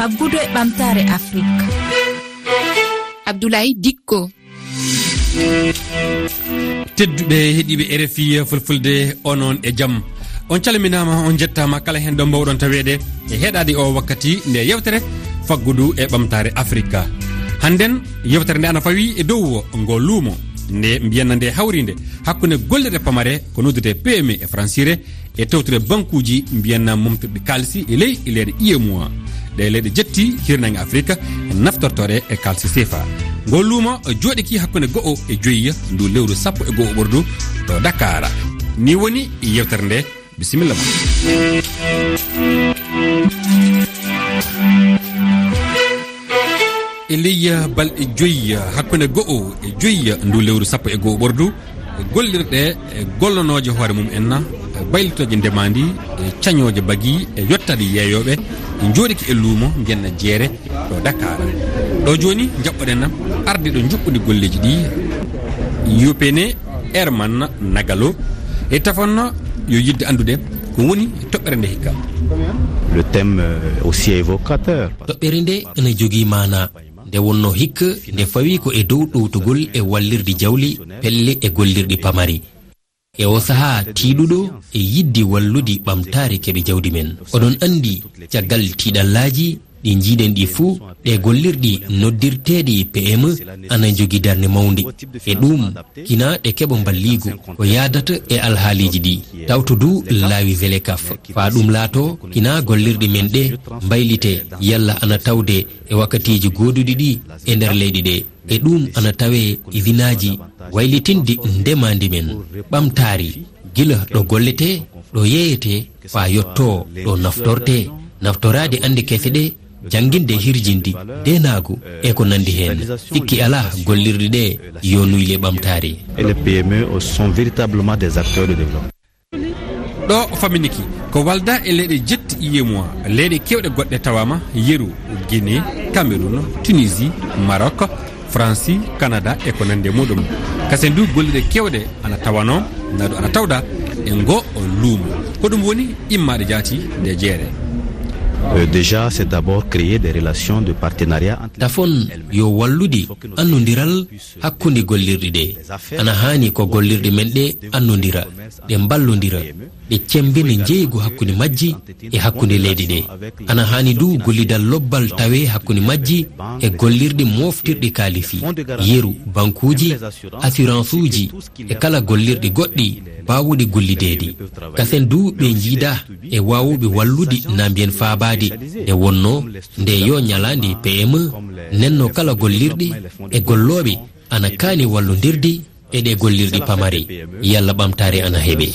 faggudu e ɓamtare afrique. Abdoulaye dikko. Tedduɓe heeɗiɓe rfi fulfulde onon e jaam. On calminama on jettama kala hen ɗo mbawɗon tawede e heɗade o wakkati nde yewtere faggudu e ɓamtare afrique hannden yewtere nde ana fawi e dow ngo luumo. Nde mbiyanna nde hawride hakkude gollirde pamare ko noddude pme e francire e tewtude banque uji mbiyanna momtirɗe kalisi e ley e leyɗe iemoi ɗe leyɗe jetti hirnage afrique naftortore e kalse sefa ngol luumo e jooɗiki hakkunde go'o e joyi ndu lewru sappo e goho ɓordu ɗo dakar. Ni woni yewtere nde. Bisimilla ma. E ley balɗe joyi hakkunde go'o e joyi ndu lewru sappo e goho ɓordu gollirɗe e gollonoje hoore mum en e baylitoje ndemandi e cañoje bagui e yettade yeeyoɓe jooɗiki e luumo jenna e jeere ɗo dakar. Ɗo joni jaɓɓoɗen arde ɗo juɓɓude golleji ɗi. Yopene airman nagalo. E tafanno yo yidde andude ko woni toɓɓere nde hikka. Le thème euh, aussi évocateur. Toɓɓere nde ene jogui mana nde wonno hikka nde fawi ko e dow ɗowtugol e wallirde jawli pelle e gollirɗi pamari. E o sahaa tiiɗuɗo e yiddi wallude ɓamtaare keɓe jawdi men. Oɗon anndi caggal tiiɗallaji ɗi jiiɗen ɗi fuu ɗe gollirɗi noddirteɗi pme ana jogii darde mawde e ɗum kina ɗe keɓa balligo ko yadata e alhaaliji ɗi. Taw to du laawi vele kaf. Faa ɗum laato kina gollirɗe men ɗe mbaylite yalla ana tawde e wakkatiji goduɗi ɗi e nder leyɗi ɗe. E ɗum ana tawe usinaji e waylitinde ndemandi men. Ɓamtari gila ɗo gollete ɗo yeeyete faa yetto ɗo naftorte. Naftorade ande kefe ɗe jannginde hirjindi denagu e ko nandi hen ikki ala gollirɗe ɗe yo nuyle ɓamtari ɗo faminiki ko walda e leyɗe jetti iyemoi leyɗe kewɗe goɗɗe tawama yeru guiné cameroun tunisie maroc franci canada e ko nandi e muɗum. Kase ndu golliɗe kewɗe ana tawano naɗo ana tawɗa e ngo luumo. Hoɗum woni immaɗe jaati nde jeere. déjà c'est d'abord créer des relations de partenariat tafon yo wallude annodiral hakkude gollirɗe ɗe ana hani ko gollirɗe men ɗe annodira ɗe ballodira ɗe cembine jeeygu hakkude majji e hakkude leydi ɗe ana hani du gollidal lobbal tawe hakkude majji e gollirɗe moftirɗe kaalifi yeru bankuuji assurance uji e kala gollirɗe goɗɗi bawuɗe gollideedi kasen du ɓe jiida e wawuɓe wallude nambiyen paadi nde wonno nde yo ñalandi pme nenno kala gollirɗi e golloɓe ana kaani wallodirde e ɗe gollirɗi pamari. Yalla ɓamtare ana heeɓe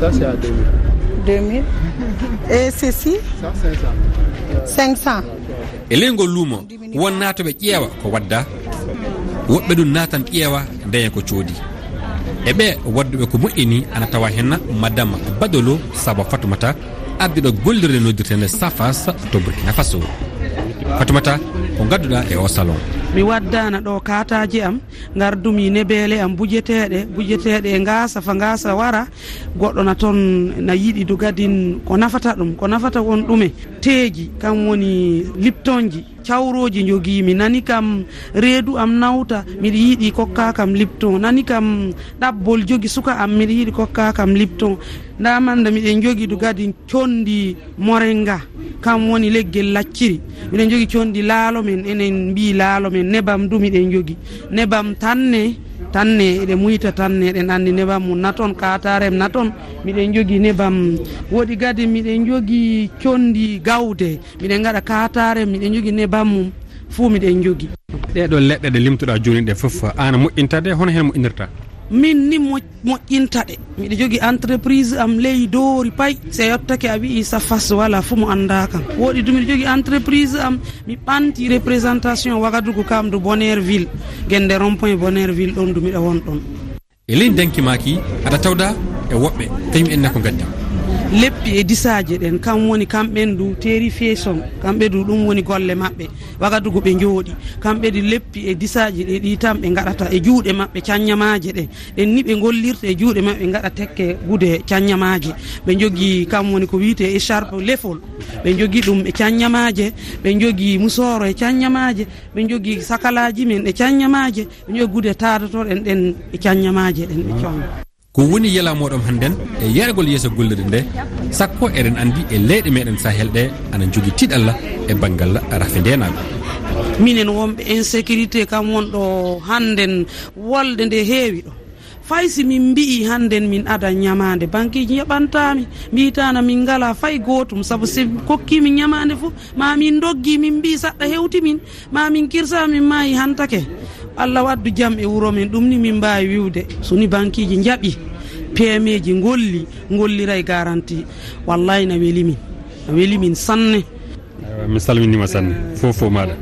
ça c'est à 2000 2000 et ceci? 500 e leygol luumo wonnaa to ɓe ƴeewa ko wadda woɓɓe ɗum natan ƴeewa ndeya ko coodi. E ɓe wadduɓe ko moƴƴini ana tawa henna madame badolo saba fatumata ardiɗo gollirde noddirtende safas to burkina faso. Fatumata ko gadduɗa e o salon. mi waddana ɗo kataji am gardumi nebele am bujeteɗe bujeteɗe e gasa fa gasa wara. Goɗɗo na toon na yiiɗi dugadin ko nafata ɗum ko nafata won ɗume. Teeji kam woni liptonji cawroji jogimi nani kam reedu am nawta miɗa yiiɗi kokka kam lipton nani kam ɗabbol jogi suka am miɗa yiiɗi kokka kam lipton ndamanda miɗen jogui du gadi condi morenga. kam woni leggel lacciri. Miɗen jogui conɗi laalo men enen mbi laalo men nebam du miɗen jogui nebam tanne tanne eɗe muyta tanne eɗen andi nebam mum naton katarem naton miɗen jogui nebam. Woɗi gadi miɗen jogui condi gawde miɗen gaɗa katarem miɗen jogui nebam mum. Fuu miɗen jogui ɗeɗo leɗɗe ɗe limtuɗa joni ɗe foof an moƴƴintade hono hen moƴƴinirta? min ni moƴƴinta ɗe. Miɗa jogui entreprise am ley doori pay se yettake a wii safas wala fo mo anda kam. Woɗi du miɗa jogui entreprise am mi ɓanti représentation wagadugu kam do bonnaire ville guende rond point bonnaire ville ɗon du miɗa won ɗon e ley dankimaki aɗa tawda e woɓɓe. Kañum enne ko gaddam leppi e disaji ɗen. Kam woni kamɓen du terrifiation kamɓe du ɗum woni golle maɓɓe. Wagadugo ɓe jooɗi kamɓe ɗi leppi e disaji ɗe ɗi tan ɓe gaɗata e juuɗe maɓɓe caññamaji ɗen ɗen ni ɓe gollirta e juuɗe maɓɓe gaɗa tekke gude caññamaji ɓe jogui kam woni ko wiite e écharpe lefol. Ɓe jogui ɗum e caññamaje ɓe jogui musoro e caññamaje ɓe jogui sakalaji men e caññamaje ɓe jogui gude tadatoɗen ɗen e caññamaje ɗen ɓe coña ko woni yalamoɗom hannden e yeregol yeeso gollirde nde sakko eɗen andi e leyɗe meɗen sahel ɗe ana jogui tiɗalla e banggal rafe ndenaɓe minen wonɓe insécurité kam wonɗo hannden wolde nde heewi ɗo. Fay si min mbi'i hannden min ada ñamande banqueji yaɓantami mbitana min ngala fay gotum saabu si kokkimi ñamande fo ma min doggi min mbi saɗɗa hewti min ma min kirsami mayi hantake. allah waddu jaam e wuuro men ɗum ni min mbawi wiwde. Soni banqueji jaaɓi pemeji golli gollira garanti. Wallay na welimin na welimin sanne. Mi salminima sanne. Fof fo maɗa.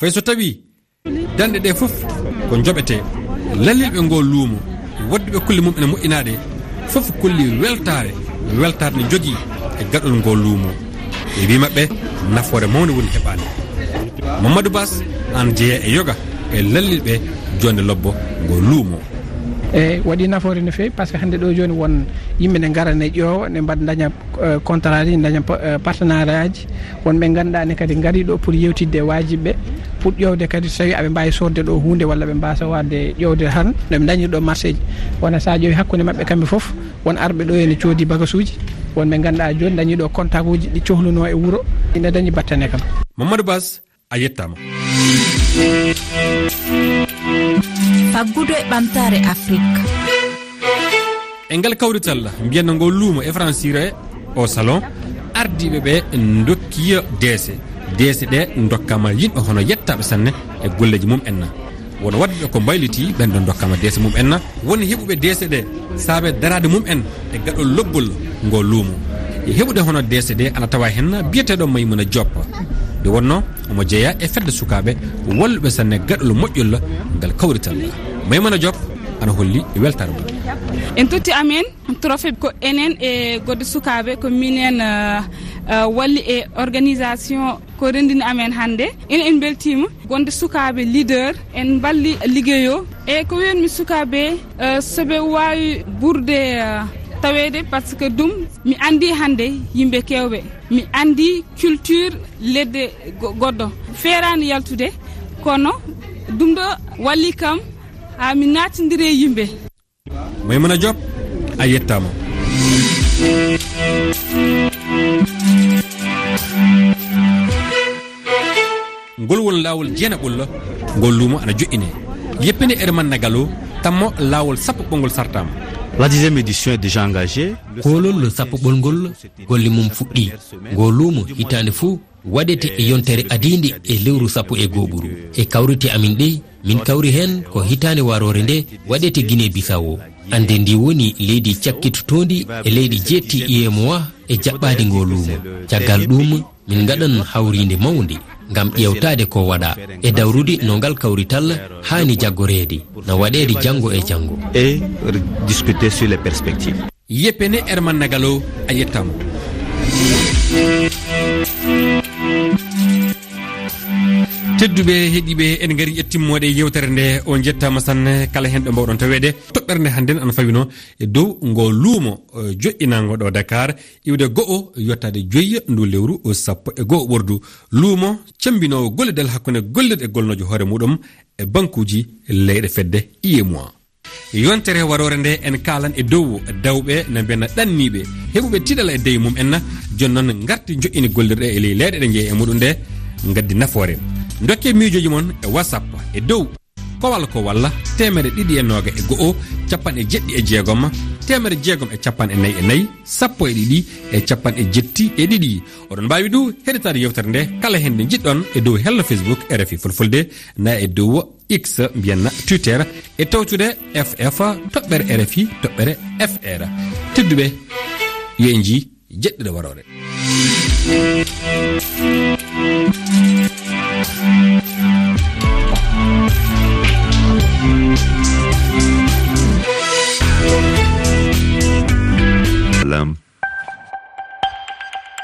Fay so tawi danɗe ɗe foof ko joɓete lallilɓe ngo luumo wadduɓe kulle mum ene moƴƴinaɗe foof kolli weltare weltare ne jogui e gaɗol ngol luumo. Ɓe wi maɓɓe nafoore mawde woni heɓade mamadou bas an jeeya e yoga e lallilɓe jonde lobbo ngo luumo. Eyyi waɗi nafoore no fewi par ce que hannde ɗo joni won yimɓe ne gara ne ƴoowa ne mbaɗa daña e, contrat ji daña e, partenariat aji. Wonɓe ganduɗa ne kadi gari ɗo pour yewtidde e wajibɓe pour ƴewde kadi so tawi aɓe mbawi sodde ɗo hunde walla ɓe mbasa wadde ƴewde tan noɓe dañirɗo marché ji. Wona sa ƴeewi hakkude mabɓe kamɓe foof won arɓe ɗo ene coodi bagasuji wonɓe ganduɗa joni dañiɗo contact uji ɗi cohluno e wuuro. Ine dañi battane kam. Mamadou bas a yettama. Faggudu e ɓamtare afrique. E ngal kawrital mbiyanno ngo luumo e francire o salon ardiɓe ɓe dokkiya deese. Deese ɗe dokkama yimɓe hono yettaɓe sanne e golleji mum enna. Wono waddeɓe ko mbayliti ɓen ɗon dokkama deese mum enna. Woni heɓuɓe deese ɗe saabe darade mum en e gaɗol lobbol ngo luumo e heɓude hono dcd ana tawa hen biyeteɗo maymuna joppa nde wonno omo jeeya e fedde sukaɓe walluɓe sanne gaɗol moƴƴol ngal kawritallah maymuna diop ana holli e weltare mum. En totti amen trophée ko enen e godde sukaɓe ko minen euh, euh, walli e organisation ko rendini amen hannde. Ina en beltima gonde sukaɓe leader en balli ligguey o e ko wiyanmi sukaɓe euh, soɓe wawi ɓurde tawede par ce que ɗum mi andi hande yimɓe kewɓe. Mi andi culture ledde goɗɗo. Feerani yaltude kono ɗum ɗo walli kam ha mi natidiri e yimɓe. Maymuna diop a yettama. Ngol won lawol jeena ɓulla ngol luumo ana joƴƴine yeppini ede e man tammo lawol sappo ɓolngol sartama. la dixiéme édition est déjà engagé kolol sappoɓol ngol golle mum fuɗɗi. ngo luumo hitande fuu waɗete e yontere adide e lewru sappo e goɓuru e kawrite amin ɗe min kawri hen ko hitande warore nde waɗete guine bisawo ande ndi woni leydi cakkitotondi e leydi jeetti iemoa e jaɓɓadi ngo luumo. caggal ɗum min gaɗan hawride mawde gam ƴewtade ko waɗa e dawrude no ngal kawrital hani jaggoreedi no waɗede janggo e janggo et discuter sur les perspectives. Yeppene herman nagalo a yettama tedduɓe heeɗiɓe en gaari ƴettimmoɗe yewtere nde o jettama sanne kala hen ɗo mbawɗon tawede. Toɓɓere nde hannden ana fawino e dow ngo luumo e joƴƴinago ɗo dakar iwde go'o yettade joyyi ndu lewru sappo e goho ɓordu. Luumo cambinowo golledal hakkude golleɗe golnojo hoore muɗum e bankuji leyɗe fedde iyemoi yontere warore nde en kalan e dow dawɓe no mbena ɗanniɓe. Heɓuɓe tiɗala e dey mum en noon garti joƴƴini gollirɗe e ley leyɗe ɗe jeeyi e muɗum nde gaddi nafoore. dokke miijoji moon e whatsapp e dow. Kowal ko walla temere ɗiɗi e nooga e go'o capanɗe jeɗɗi e jeegom temere jeegom e capanɗe nayyi e nayyi e sappo e ɗiɗi e capanɗe jetti e ɗiɗi. Oɗon mbawi du heɗitade yewtere nde kala hen nde jiɗɗon e dow hello facebook rfi fulfulde na e dow x mbiyanna twitter e tawtude ff toɓɓere rfi toɓɓere fr tedduɓe yo en ji jeɗɗiɗo warore. Thank you.